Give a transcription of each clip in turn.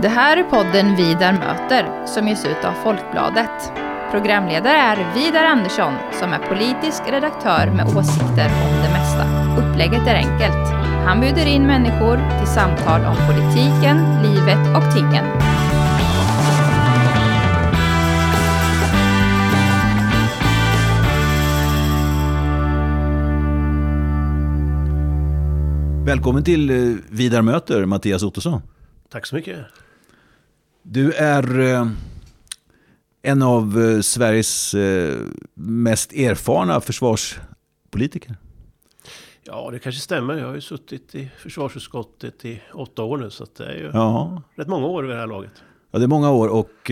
Det här är podden Vidar möter som ges ut av Folkbladet. Programledare är Vidar Andersson som är politisk redaktör med åsikter om det mesta. Upplägget är enkelt. Han bjuder in människor till samtal om politiken, livet och tingen. Välkommen till eh, Vidar möter, Mattias Ottosson. Tack så mycket. Du är eh, en av eh, Sveriges eh, mest erfarna försvarspolitiker. Ja, det kanske stämmer. Jag har ju suttit i försvarsutskottet i åtta år nu, så det är ju Ja, rätt många år vid det här laget. ja det är många år och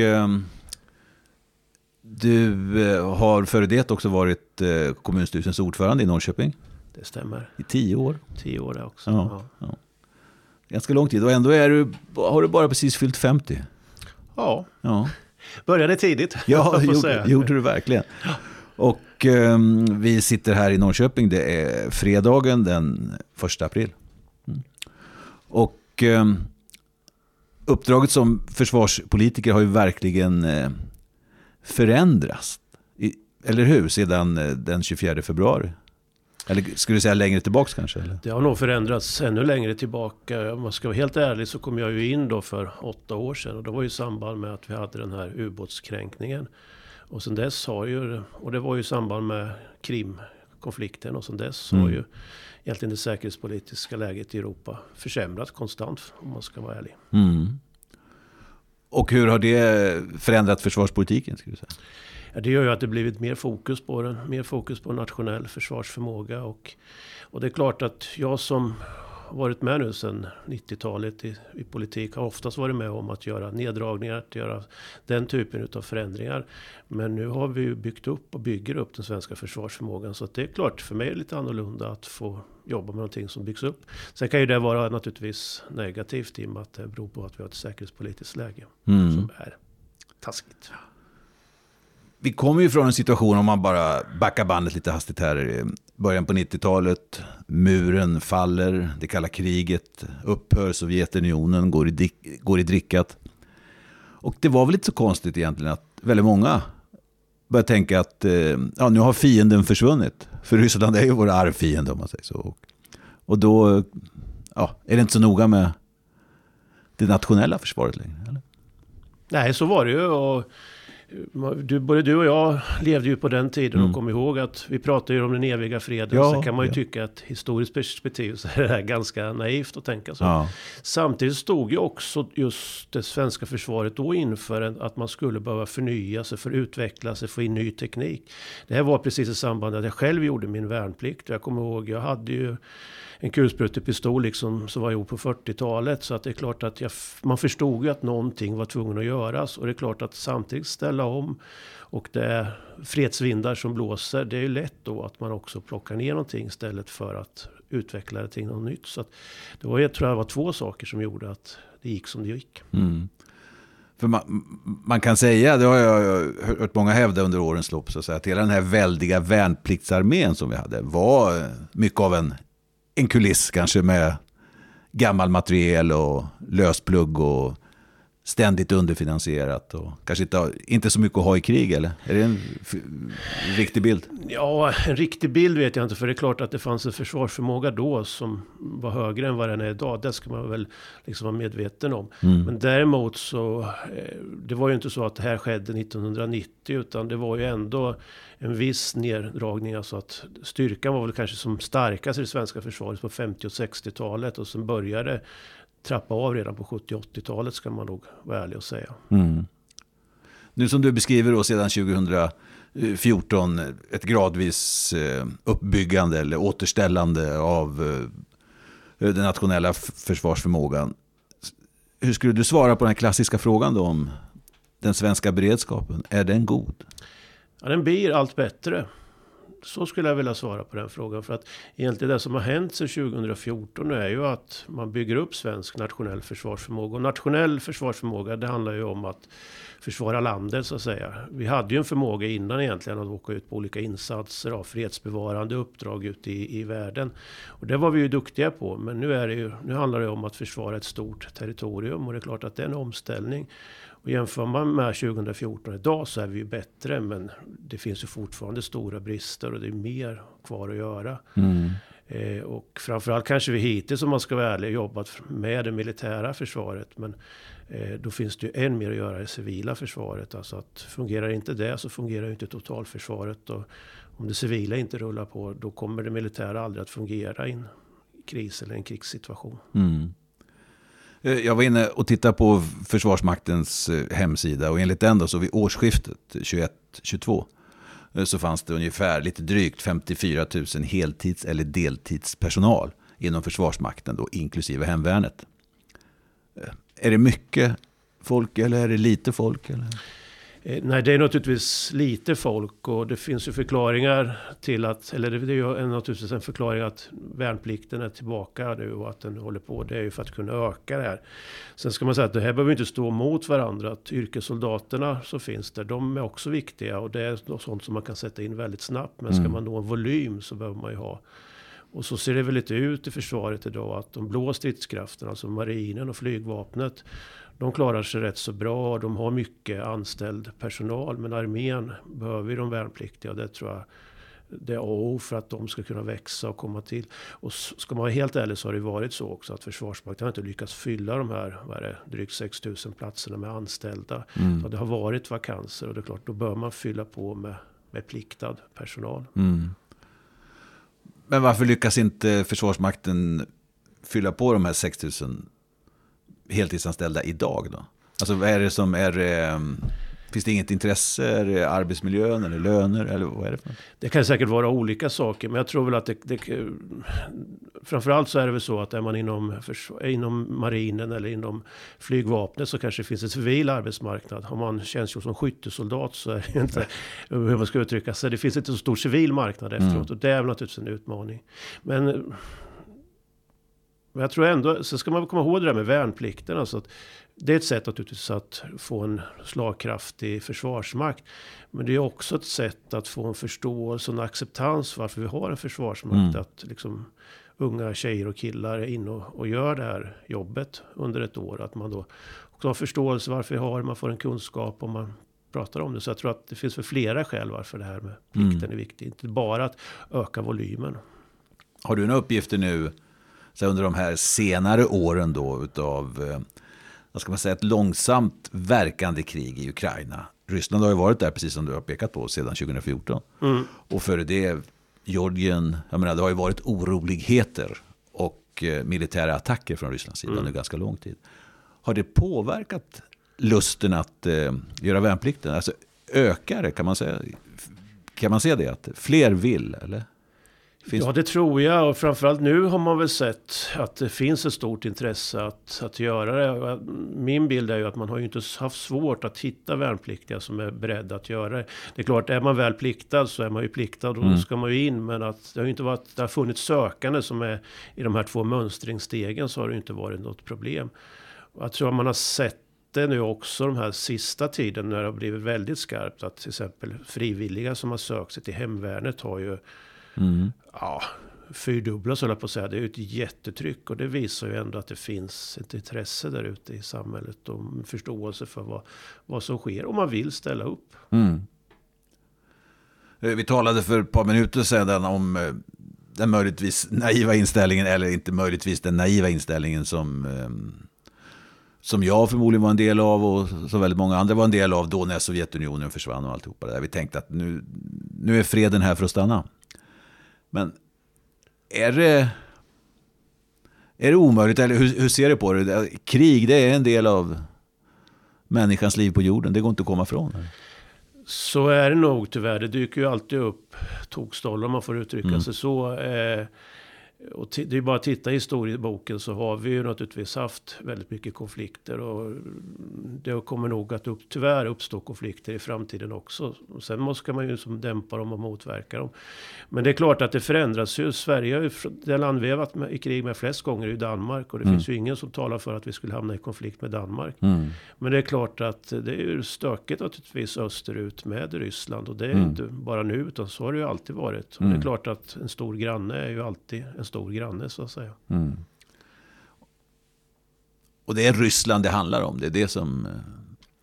du har före det också varit kommunstyrelsens ordförande i Norrköping Det stämmer. i tio år. Tio år där också. Ja. Ja. Ganska lång tid och ändå är du, har du bara precis fyllt 50. Ja, Ja. började tidigt. Ja, gjorde, gjorde du verkligen. Och ehm, vi sitter här i Norrköping. Det är fredagen den 1 april. Mm. Och ehm, uppdraget som försvarspolitiker har ju verkligen eh, förändrats. I, eller hur? Sedan eh, den 24 februari. Eller skulle du säga längre tillbaks kanske? Eller? Det har nog förändrats ännu längre tillbaka. Om man ska vara helt ärlig så kom jag ju in då för åtta år sedan. Och det var ju i samband med att vi hade den här ubåtskränkningen. Och sen dess har ju, och det var ju i samband med Krimkonflikten. Och sen dess Mm. har ju egentligen det säkerhetspolitiska läget i Europa försämrats konstant. Om man ska vara ärlig. Mm. Och hur har det förändrat försvarspolitiken? Skulle du säga? Ja, det gör ju att det blivit mer fokus på den. Mer fokus på nationell försvarsförmåga. Och, och det är klart att jag som varit med nu sedan 90-talet i, i politik har oftast varit med om att göra neddragningar, att göra den typen av förändringar. Men nu har vi ju byggt upp och bygger upp den svenska försvarsförmågan. Så det är klart, för mig är det lite annorlunda att få jobba med någonting som byggs upp. Sen kan ju det vara naturligtvis negativt i och med att det beror på att vi har ett säkerhetspolitiskt läge Mm. som är taskigt. Vi kommer ju från en situation, om man bara backar bandet lite hastigt här, början på 90-talet, muren faller, det kalla kriget upphör, Sovjetunionen går i, går i drickat. Och det var väl inte så konstigt egentligen att väldigt många började tänka att eh, ja, nu har fienden försvunnit. För Ryssland är ju vår arvfiende om man säger så. Och, och då ja, är det inte så noga med det nationella försvaret längre. Eller? Nej, så var det ju. Och du, både du och jag levde ju på den tiden Mm. och kom ihåg att vi pratar ju om den eviga freden. Ja, Sen kan man ju ja. tycka att historiskt perspektiv så är det här ganska naivt att tänka så. Ja. Samtidigt stod ju också just det svenska försvaret då inför en, att man skulle behöva förnya sig, för utveckla sig, få in ny teknik. Det här var precis i samband med att jag själv gjorde min värnplikt. Jag kommer ihåg, jag hade ju en kulsprutepistol liksom som var gjord på 40-talet. Så att det är klart att jag, man förstod ju att någonting var tvungen att göras. Och det är klart att samtidigt ställa om och det är fredsvindar som blåser. Det är ju lätt då att man också plockar ner någonting istället för att utveckla det till något nytt. Så att det var, jag tror jag var två saker som gjorde att det gick som det gick. Mm. För man, man kan säga, det har jag hört många hävda under årens lopp, så att, säga, att hela den här väldiga värnpliktsarmén som vi hade var mycket av en, en kuliss kanske med gammal materiel och lösplugg och ständigt underfinansierat och kanske inte, inte så mycket att ha i krig eller? Är det en riktig bild? Ja, en riktig bild vet jag inte. För det är klart att det fanns en försvarsförmåga då som var högre än vad den är idag. Det ska man väl liksom vara medveten om. Mm. Men däremot så, eh, det var ju inte så att det här skedde 1990. Utan det var ju ändå en viss neddragning. Alltså att styrkan var väl kanske som starkast i det svenska försvaret på 50 och 60-talet. Och sen började trappa av redan på 70 och 80-talet ska man nog vara ärlig och säga. Mm. Nu som du beskriver då sedan 2014 ett gradvis eh, uppbyggande eller återställande av eh, den nationella försvarsförmågan. Hur skulle du svara på den klassiska frågan då om den svenska beredskapen? Är den god? Ja, den blir allt bättre. Så skulle jag vilja svara på den frågan. För att egentligen det som har hänt sedan 2014 är ju att man bygger upp svensk nationell försvarsförmåga. Och nationell försvarsförmåga det handlar ju om att försvara landet så att säga. Vi hade ju en förmåga innan egentligen att åka ut på olika insatser av fredsbevarande uppdrag ute i, i världen. Och det var vi ju duktiga på. Men nu, är det ju, nu handlar det om att försvara ett stort territorium. Och det är klart att det är en omställning. Och jämför man med 2014 idag så är vi ju bättre. Men det finns ju fortfarande stora brister och det är mer kvar att göra. Mm. Eh, och framförallt kanske vi hittills, om man ska vara ärlig, jobbat med det militära försvaret. Men eh, då finns det ju än mer att göra i det civila försvaret. Alltså att fungerar inte det så fungerar ju inte totalförsvaret. Och om det civila inte rullar på, då kommer det militära aldrig att fungera i en kris eller en krigssituation. Mm. Eh, jag var inne och tittade på Försvarsmaktens eh, hemsida och enligt den då så vid årsskiftet 21-22 eh, så fanns det ungefär lite drygt 54 000 heltids eller deltidspersonal inom Försvarsmakten då inklusive hemvärnet. Är det mycket folk eller är det lite folk? Eller? Eh, nej, det är naturligtvis lite folk och det finns ju förklaringar till att, eller det är ju naturligtvis en förklaring att värnplikten är tillbaka nu och att den håller på. Det är ju för att kunna öka det här. Sen ska man säga att det här behöver inte stå mot varandra. Att yrkessoldaterna som finns där, de är också viktiga och det är sånt som man kan sätta in väldigt snabbt. Men ska mm. man nå en volym så behöver man ju ha och så ser det väl lite ut i försvaret idag att de blå stridskrafterna, alltså marinen och flygvapnet, de klarar sig rätt så bra. De har mycket anställd personal. Men armén behöver ju de värnpliktiga. Det tror jag det är A och O för att de ska kunna växa och komma till. Och ska man vara helt ärlig så har det varit så också att Försvarsmakten har inte lyckats fylla de här vad är det, drygt 6 000 platserna med anställda. Mm. Så det har varit vakanser och det är klart då bör man fylla på med, med pliktad personal. Mm. Men varför lyckas inte Försvarsmakten fylla på de här 6 000 heltidsanställda idag då? Alltså vad är det som är... Eh, finns det inget intresse? Är det arbetsmiljön eller löner? Eller vad är det, för? det kan säkert vara olika saker. Men jag tror väl att det, det... Framförallt så är det väl så att är man inom, inom marinen eller inom flygvapnet så kanske det finns en civil arbetsmarknad. Har man tjänstgjort som skyttesoldat så är det inte, hur man ska uttrycka sig, det finns inte så stor civil marknad efteråt. Mm. Och det är väl naturligtvis en utmaning. Men men jag tror ändå, så ska man komma ihåg det där med värnplikten. Alltså att det är ett sätt naturligtvis att få en slagkraftig försvarsmakt. Men det är också ett sätt att få en förståelse och en acceptans varför vi har en försvarsmakt. Mm. Att liksom unga tjejer och killar är inne och, och, gör det här jobbet under ett år. Att man då också har förståelse varför vi har det, man får en kunskap och man pratar om det. Så jag tror att det finns för flera skäl varför det här med plikten mm. är viktigt. Inte bara att öka volymen. Har du några uppgifter nu så under de här senare åren då utav, eh, vad ska man säga, ett långsamt verkande krig i Ukraina. Ryssland har ju varit där, precis som du har pekat på, sedan 2014. Mm. Och före det, Georgien, jag menar, det har ju varit oroligheter och eh, militära attacker från Rysslands sida mm. under ganska lång tid. Har det påverkat lusten att eh, göra värnplikten? Alltså ökar det, kan man säga? Kan man se det, att fler vill? Eller? Finns... Ja, det tror jag. Och framförallt nu har man väl sett att det finns ett stort intresse att, att göra det. Min bild är ju att man har ju inte haft svårt att hitta värnpliktiga som är beredda att göra det. Det är klart, är man väl pliktad så är man ju pliktad och mm. då ska man ju in. Men att det har ju inte varit, det har funnits sökande som är i de här två mönstringsstegen så har det ju inte varit något problem. Och jag tror att man har sett det nu också de här sista tiden när det har blivit väldigt skarpt. Att till exempel frivilliga som har sökt sig till hemvärnet har ju Mm. Ja, fyrdubblas höll jag på att säga. Det är ju ett jättetryck och det visar ju ändå att det finns ett intresse där ute i samhället och förståelse för vad, vad som sker och man vill ställa upp. Mm. Eh, vi talade för ett par minuter sedan om eh, den möjligtvis naiva inställningen, eller inte möjligtvis den naiva inställningen som, ehm, som jag förmodligen var en del av och som väldigt många andra var en del av då när Sovjetunionen försvann och alltihopa det där. Vi tänkte att nu, nu är freden här för att stanna. Men är det, är det omöjligt, eller hur, hur ser du på det? Krig, det är en del av människans liv på jorden. Det går inte att komma ifrån. Så är det nog tyvärr. Det dyker ju alltid upp tokstollar om man får uttrycka mm. sig så. Eh, och det är bara att titta i historieboken så har vi ju naturligtvis haft väldigt mycket konflikter. Och det kommer nog att upp, tyvärr uppstå konflikter i framtiden också. Och sen måste man ju som dämpa dem och motverka dem. Men det är klart att det förändras ju. Sverige är ju det land vi har varit med, i krig med flest gånger i Danmark. Och det mm. finns ju ingen som talar för att vi skulle hamna i konflikt med Danmark. Mm. Men det är klart att det är ju stökigt naturligtvis österut med Ryssland. Och det är mm. inte bara nu utan så har det ju alltid varit. Och det är mm. klart att en stor granne är ju alltid en stor granne så att säga. Mm. Och det är Ryssland det handlar om. Det är det som... Eh,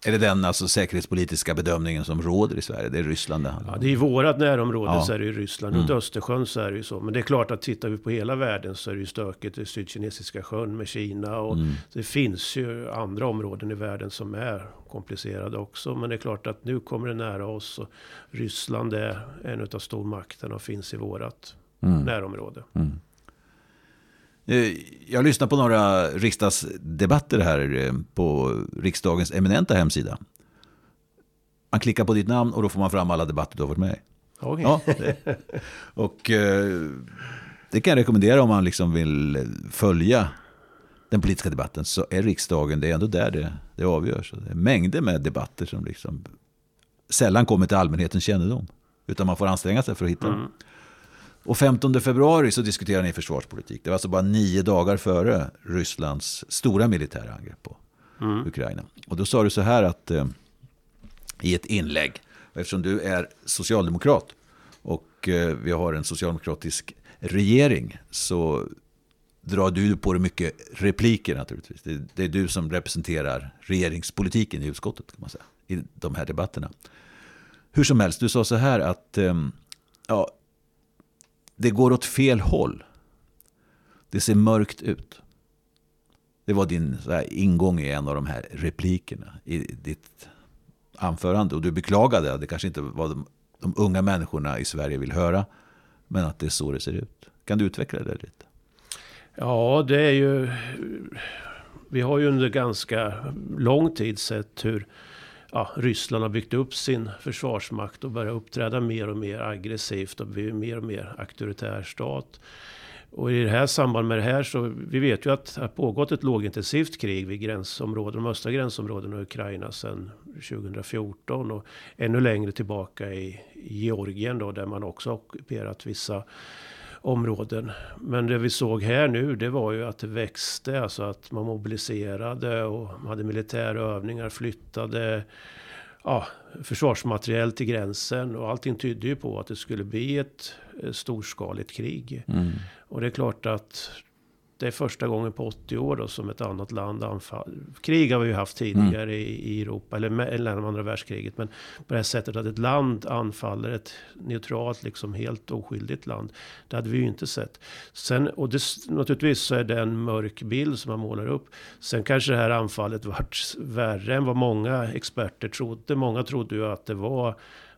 är det den alltså, säkerhetspolitiska bedömningen som råder i Sverige? Det är Ryssland det handlar om? Ja, det är i vårat närområde ja. så är det ju Ryssland. Mm. Runt Östersjön så är det ju så. Men det är klart att tittar vi på hela världen så är det ju stökigt i Sydkinesiska sjön med Kina. Och mm. Det finns ju andra områden i världen som är komplicerade också. Men det är klart att nu kommer det nära oss. Och Ryssland är en av stormakterna och finns i vårat mm. närområde. Mm. Eh, jag lyssnar på några riksdagsdebatter här eh, på riksdagens eminenta hemsida. Man klickar på ditt namn och då får man fram alla debatter du har varit med i. Okay. Ja, och eh, det kan jag rekommendera om man liksom vill följa den politiska debatten. Så är riksdagen, det är ändå där det, det avgörs. Det är mängder med debatter som liksom sällan kommer till allmänhetens kännedom. Utan man får anstränga sig för att hitta mm. dem. Och 15 februari så diskuterade ni försvarspolitik. Det var alltså bara nio dagar före Rysslands stora militära angrepp på mm. Ukraina. Och då sa du så här att eh, i ett inlägg, eftersom du är socialdemokrat och eh, vi har en socialdemokratisk regering så drar du på dig mycket repliker naturligtvis. Det, det, är du som representerar regeringspolitiken i utskottet kan man säga, i de här debatterna. Hur som helst, du sa så här att eh, ja, det går åt fel håll. Det ser mörkt ut. Det var din ingång i en av de här replikerna i ditt anförande. Och du beklagade att det kanske inte var de, de unga människorna i Sverige vill höra. Men att det är så det ser ut. Kan du utveckla det lite? Ja, det är ju... Vi har ju under ganska lång tid sett hur ja, Ryssland har byggt upp sin försvarsmakt och börjat uppträda mer och mer aggressivt och blir mer och mer auktoritär stat. Och i det här samband med det här så, vi vet ju att det har pågått ett lågintensivt krig vid gränsområden, de östra gränsområdena i Ukraina sedan 2014 och ännu längre tillbaka i Georgien då, där man också ockuperat vissa områden. Men det vi såg här nu, det var ju att det växte, alltså att man mobiliserade och hade militärövningar, flyttade ja, försvarsmateriel till gränsen och allting tydde ju på att det skulle bli ett storskaligt krig. Mm. Och det är klart att det är första gången på 80 år då som ett annat land anfaller. Krig har vi ju haft tidigare mm. i, i, Europa, eller, eller andra världskriget. Men på det här sättet att ett land anfaller ett neutralt, liksom helt oskyldigt land. Det hade vi ju inte sett. Sen, och det, naturligtvis så är det en mörk bild som man målar upp. Sen kanske det här anfallet vart värre än vad många experter trodde. Många trodde ju att det var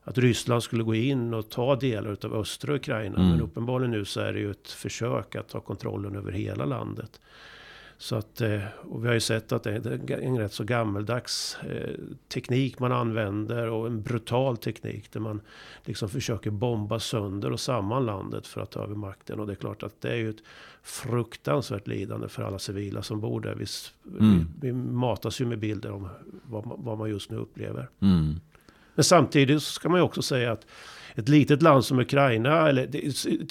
att Ryssland skulle gå in och ta delar av östra Ukraina. Mm. Men uppenbarligen nu så är det ju ett försök att ta kontrollen över hela landet. Så att, eh, och vi har ju sett att det är en rätt så gammeldags eh, teknik man använder och en brutal teknik där man liksom försöker bomba sönder och samman landet för att ta över makten. Och det är klart att det är ju ett fruktansvärt lidande för alla civila som bor där. Vi, mm. vi, vi matas ju med bilder om vad, vad man just nu upplever. Mm. Men samtidigt så ska man ju också säga att ett litet land som Ukraina, eller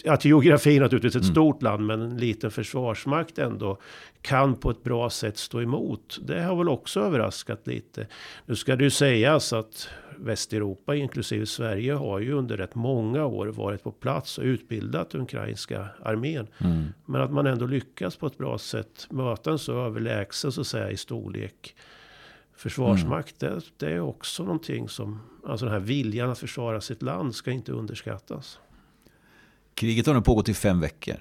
att geografin naturligtvis ett mm. stort land, men en liten försvarsmakt ändå kan på ett bra sätt stå emot. Det har väl också överraskat lite. Nu ska det ju sägas att Västeuropa, inklusive Sverige, har ju under rätt många år varit på plats och utbildat den ukrainska armén. Mm. Men att man ändå lyckas på ett bra sätt möta en så överlägsen så att säga i storlek försvarsmakt, mm. det, det, är också någonting som, alltså den här viljan att försvara sitt land ska inte underskattas. Kriget har nu pågått i fem veckor.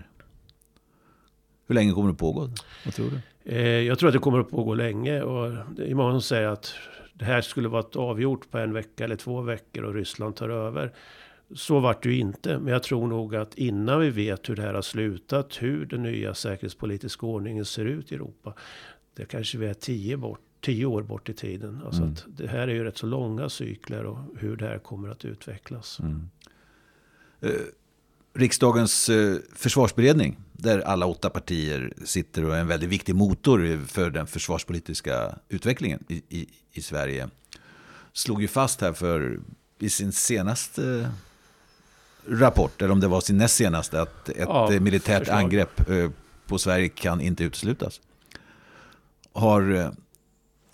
Hur länge kommer det pågå? Vad tror du? Eh, jag tror att det kommer att pågå länge. Och det är många som säger att det här skulle vara avgjort på en vecka eller två veckor och Ryssland tar över. Så vart det ju inte. Men jag tror nog att innan vi vet hur det här har slutat, hur den nya säkerhetspolitiska ordningen ser ut i Europa. Det kanske vi är tio bort tio år bort i tiden. Alltså mm. att det här är ju rätt så långa cykler och hur det här kommer att utvecklas. Mm. Uh, riksdagens eh, försvarsberedning, där alla åtta partier sitter och är en väldigt viktig motor för den försvarspolitiska utvecklingen i, i, i Sverige, slog ju fast här för i sin senaste rapport, eller om det var sin näst senaste, att ett ja, militärt förslag. angrepp eh, på Sverige kan inte uteslutas. Har eh,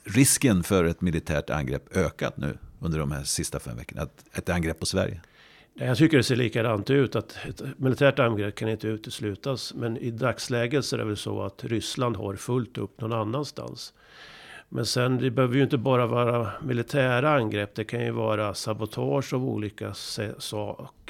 risken för ett militärt angrepp ökat nu under de här sista fem veckorna? Ett angrepp på Sverige? Jag tycker det ser likadant ut. Att ett militärt angrepp kan inte uteslutas. Men i dagsläget så är det väl så att Ryssland har fullt upp någon annanstans. Men sen det behöver ju inte bara vara militära angrepp. Det kan ju vara sabotage av olika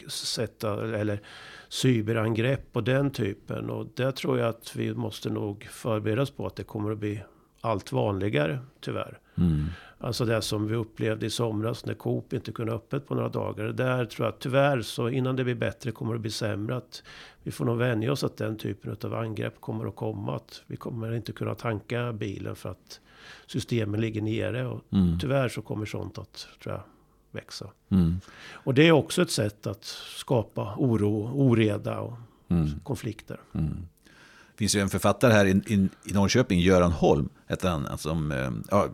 sätt. Eller cyberangrepp och den typen. Och där tror jag att vi måste nog förbereda oss på att det kommer att bli allt vanligare tyvärr. Mm. Alltså det som vi upplevde i somras när Coop inte kunde öppet på några dagar. Där tror jag tyvärr så innan det blir bättre kommer det bli sämre. Att vi får nog vänja oss att den typen av angrepp kommer att komma. Att vi kommer inte kunna tanka bilen för att systemen ligger nere. Och mm. tyvärr så kommer sånt att tror jag, växa. Mm. Och det är också ett sätt att skapa oro, oreda och mm. konflikter. Mm. Det finns ju en författare här i, i, i Norrköping, Göran Holm, heter han, som eh, ja,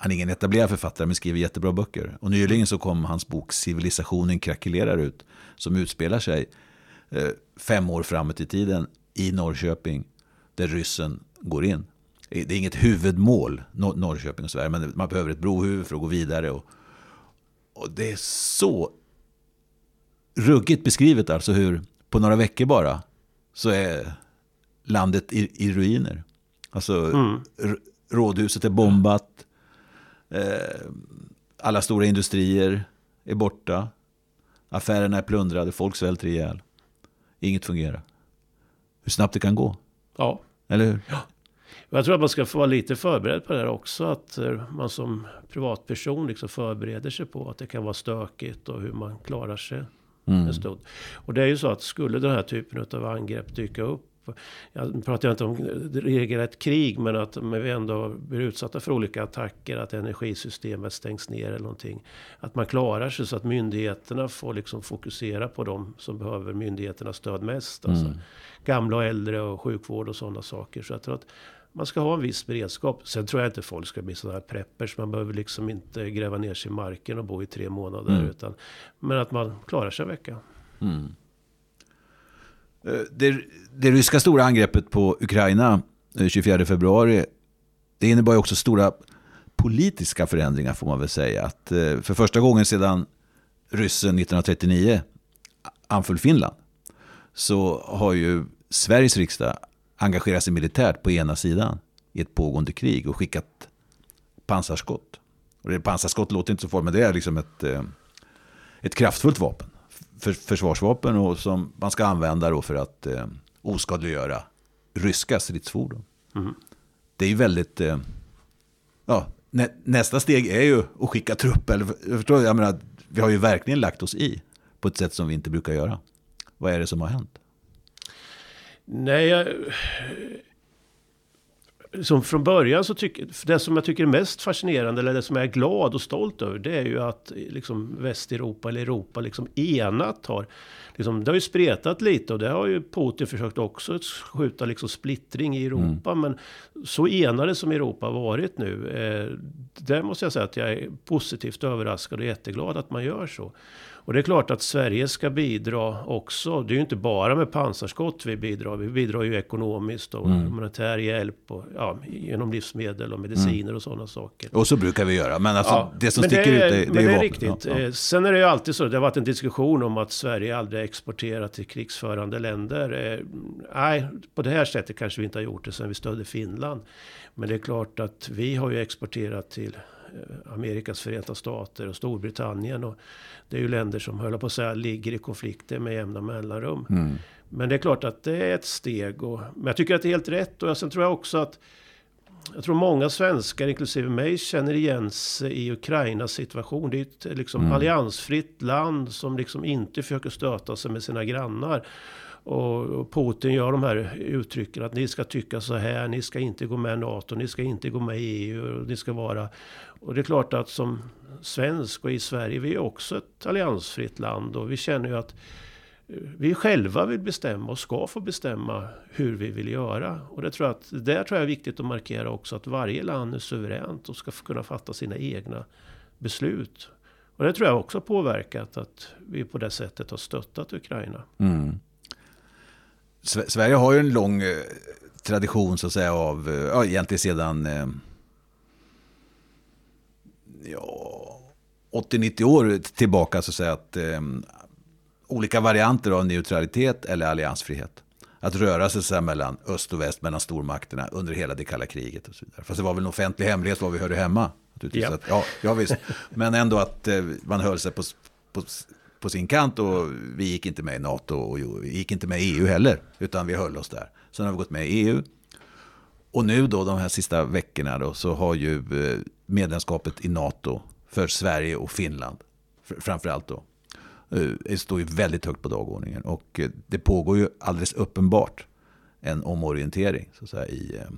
han är ingen etablerad författare men skriver jättebra böcker. Och nyligen så kom hans bok Civilisationen krackelerar ut. Som utspelar sig eh, fem år framåt i tiden i Norrköping. Där ryssen går in. Det är inget huvudmål, Norrköping och Sverige. Men man behöver ett brohuvud för att gå vidare. Och, och det är så ruggigt beskrivet alltså hur på några veckor bara så är landet i, i ruiner. Alltså mm. rådhuset är bombat. Eh, alla stora industrier är borta. Affärerna är plundrade, folk svälter ihjäl. Inget fungerar. Hur snabbt det kan gå. Ja. Eller hur? Ja. Jag tror att man ska få vara lite förberedd på det här också. Att eh, man som privatperson liksom förbereder sig på att det kan vara stökigt och hur man klarar sig mm. en stund. Och det är ju så att skulle den här typen av angrepp dyka upp jag pratar inte om regelrätt krig, men att vi ändå blir utsatta för olika attacker, att energisystemet stängs ner eller någonting. Att man klarar sig så att myndigheterna får liksom fokusera på de som behöver myndigheternas stöd mest. Alltså mm. gamla och äldre och sjukvård och sådana saker. Så jag tror att man ska ha en viss beredskap. Sen tror jag inte folk ska bli sådana här preppers. Man behöver liksom inte gräva ner sig i marken och bo i tre månader. Mm. Utan, men att man klarar sig en vecka. Mm. Eh, det, det ryska stora angreppet på Ukraina eh, 24 februari det innebar också stora politiska förändringar får man väl säga. Att eh, för första gången sedan ryssen 1939 anföll Finland så har ju Sveriges riksdag engagerat sig militärt på ena sidan i ett pågående krig och skickat pansarskott. Och det, pansarskott låter inte så farligt, men det är liksom ett, ett kraftfullt vapen för, försvarsvapen och som man ska använda då för att eh, oskadliggöra ryska stridsfordon. Mm. Det är ju väldigt... Eh, ja, nä, nästa steg är ju att skicka trupp. Eller, förstår, jag menar, vi har ju verkligen lagt oss i på ett sätt som vi inte brukar göra. Vad är det som har hänt? Nej, jag, som från början så tycker, det som jag tycker är mest fascinerande, eller det som jag är glad och stolt över, det är ju att liksom Västeuropa eller Europa liksom enat har, liksom, det har ju spretat lite och det har ju Putin försökt också skjuta liksom splittring i Europa. Mm. Men så enade som Europa har varit nu, eh, där måste jag säga att jag är positivt överraskad och jätteglad att man gör så. Och det är klart att Sverige ska bidra också. Det är ju inte bara med pansarskott vi bidrar. Vi bidrar ju ekonomiskt och mm. humanitär hjälp och ja, genom livsmedel och mediciner mm. och sådana saker. Och så brukar vi göra. Men alltså, ja, det som sticker det är, ut, det, det är, det är vapen. riktigt. Ja. Eh, sen är det ju alltid så, det har varit en diskussion om att Sverige aldrig exporterar till krigsförande länder. Eh, nej, på det här sättet kanske vi inte har gjort det sen vi stödde Finland. Men det är klart att vi har ju exporterat till Eh, Amerikas förenta stater och Storbritannien. Och det är ju länder som, höll på att säga, ligger i konflikter med jämna mellanrum. Mm. Men det är klart att det är ett steg. Och, men jag tycker att det är helt rätt. Och sen tror jag också att jag tror många svenskar, inklusive mig, känner igen sig i Ukrainas situation. Det är ett liksom, mm. alliansfritt land som liksom inte försöker stöta sig med sina grannar. Och Putin gör de här uttrycken att ni ska tycka så här, ni ska inte gå med i NATO, ni ska inte gå med i EU, ni ska vara... Och det är klart att som svensk och i Sverige, vi är också ett alliansfritt land och vi känner ju att vi själva vill bestämma och ska få bestämma hur vi vill göra. Och det tror jag att, där tror jag är viktigt att markera också att varje land är suveränt och ska kunna fatta sina egna beslut. Och det tror jag också påverkat att vi på det sättet har stöttat Ukraina. Mm. Sverige har ju en lång eh, tradition så att säga av, eh, ja egentligen sedan eh, ja, 80-90 år tillbaka så att säga att olika varianter av neutralitet eller alliansfrihet. Att röra sig så mellan öst och väst, mellan stormakterna under hela det kalla kriget och så vidare. Fast det var väl en offentlig hemlighet var vi hörde hemma. Ja. Att, ja, ja, visst. Men ändå att eh, man höll sig på, på, på, sin kant och vi gick inte med i NATO och vi gick inte med i EU heller. Utan vi höll oss där. Sen har vi gått med i EU. Och nu då de här sista veckorna då, så har ju eh, medlemskapet i NATO för Sverige och Finland framförallt då står ju väldigt högt på dagordningen. Och eh, det pågår ju alldeles uppenbart en omorientering. Så att säga, i, eh,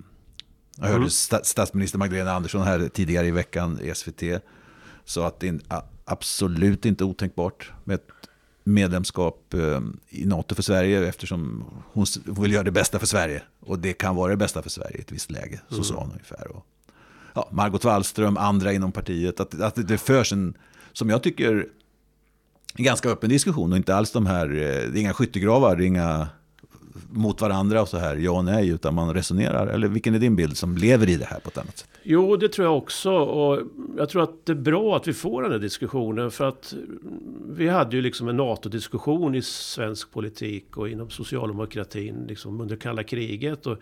jag hörde mm. statsminister Magdalena Andersson här tidigare i veckan i SVT. Så att det är absolut inte otänkbart med ett medlemskap eh, i NATO för Sverige eftersom hon vill göra det bästa för Sverige. Och det kan vara det bästa för Sverige i ett visst läge. Så mm. sa hon ungefär. Och, ja, Margot Wallström, andra inom partiet. Att, att det förs en, som jag tycker, en ganska öppen diskussion och inte alls de här, eh, det är inga skyttegravar, det är inga mot varandra och så här, ja och nej, utan man resonerar. Eller vilken är din bild som lever i det här på ett annat sätt? Jo, det tror jag också. Och jag tror att det är bra att vi får den här diskussionen. För att vi hade ju liksom en NATO-diskussion i svensk politik och inom socialdemokratin liksom under kalla kriget. Och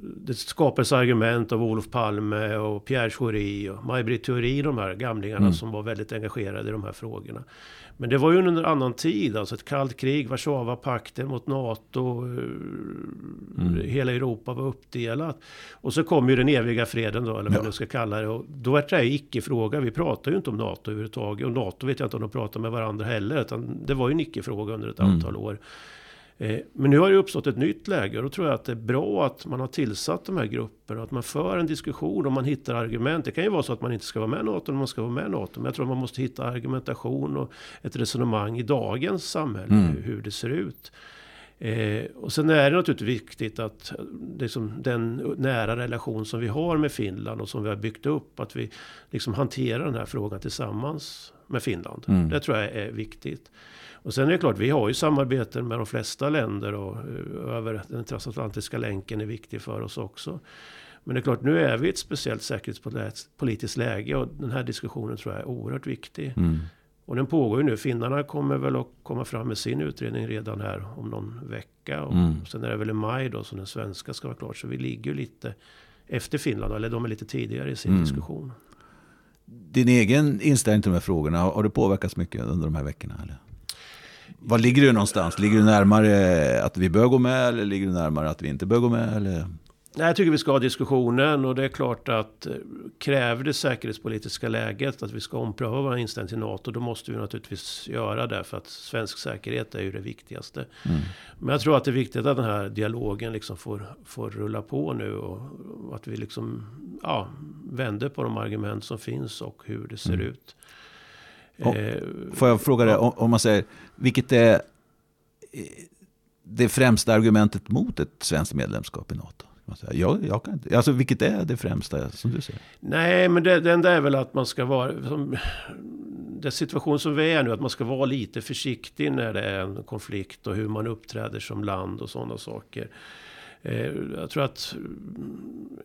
det skapades argument av Olof Palme och Pierre Schori och Maj-Britt Theorin, de här gamlingarna mm. som var väldigt engagerade i de här frågorna. Men det var ju under en annan tid, alltså ett kallt krig, Warszawapakten mot NATO, eh, mm. hela Europa var uppdelat. Och så kom ju den eviga freden då, eller vad ja. man ska kalla det. Och då är det icke-fråga, vi pratar ju inte om NATO överhuvudtaget. Och NATO vet jag inte om de pratar med varandra heller, utan det var ju en icke-fråga under ett mm. antal år. Eh, men nu har det uppstått ett nytt läge och då tror jag att det är bra att man har tillsatt de här grupperna. och Att man för en diskussion och man hittar argument. Det kan ju vara så att man inte ska vara med i NATO, men man ska vara med i NATO. Men jag tror att man måste hitta argumentation och ett resonemang i dagens samhälle, mm. hur det ser ut. Eh, och sen är det naturligtvis viktigt att liksom, den nära relation som vi har med Finland och som vi har byggt upp, att vi liksom hanterar den här frågan tillsammans med Finland. Mm. Det tror jag är viktigt. Och sen är det klart, vi har ju samarbeten med de flesta länder och eh, över den transatlantiska länken är viktig för oss också. Men det är klart, nu är vi i ett speciellt säkerhetspolitiskt läge och den här diskussionen tror jag är oerhört viktig. Mm. Och den pågår ju nu. Finnarna kommer väl att komma fram med sin utredning redan här om någon vecka. Och mm. sen är det väl i maj då som den svenska ska vara klar. Så vi ligger ju lite efter Finland, eller de är lite tidigare i sin mm. diskussion. Din egen inställning till de här frågorna, har det påverkats mycket under de här veckorna? Eller? Var ligger du någonstans? Ligger du närmare att vi bör gå med eller ligger du närmare att vi inte bör gå med? Eller? Nej, jag tycker vi ska ha diskussionen och det är klart att eh, kräver det säkerhetspolitiska läget att vi ska ompröva vår inställning till NATO, då måste vi naturligtvis göra det för att svensk säkerhet är ju det viktigaste. Mm. Men jag tror att det är viktigt att den här dialogen liksom får, får rulla på nu och att vi liksom ja, vänder på de argument som finns och hur det ser mm. ut. Eh, får jag fråga dig, om man säger, vilket är det främsta argumentet mot ett svenskt medlemskap i NATO? Jag, jag kan inte. Alltså, vilket är det främsta som du säger? Nej, men det, det enda är väl att man ska vara... Som, den situation som vi är nu, att man ska vara lite försiktig när det är en konflikt och hur man uppträder som land och sådana saker. Eh, jag tror att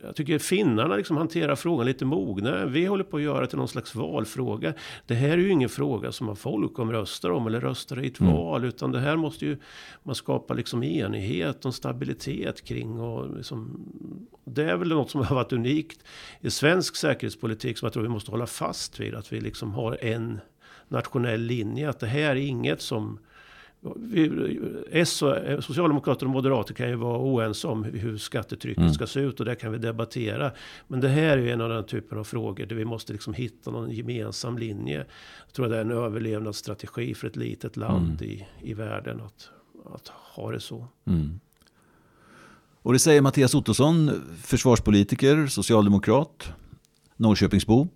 jag tycker finnarna liksom hanterar frågan lite mognare. Vi håller på att göra till någon slags valfråga. Det här är ju ingen fråga som man folkomröstar om eller röstar i ett mm. val. Utan det här måste ju man skapa liksom enighet och stabilitet kring. Och liksom, det är väl något som har varit unikt i svensk säkerhetspolitik som jag tror vi måste hålla fast vid. Att vi liksom har en nationell linje. Att det här är inget som S och, Socialdemokrater och Moderater kan ju vara oense om hur skattetrycket mm. ska se ut och det kan vi debattera. Men det här är ju en av den typen av frågor där vi måste liksom hitta någon gemensam linje. Jag tror att det är en överlevnadsstrategi för ett litet land mm. i, i världen att, att ha det så. Mm. Och det säger Mattias Ottosson, försvarspolitiker, socialdemokrat, Norrköpingsbo,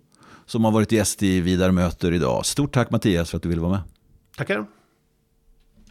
som har varit gäst i Vidar möter idag. Stort tack Mattias för att du ville vara med. Tackar.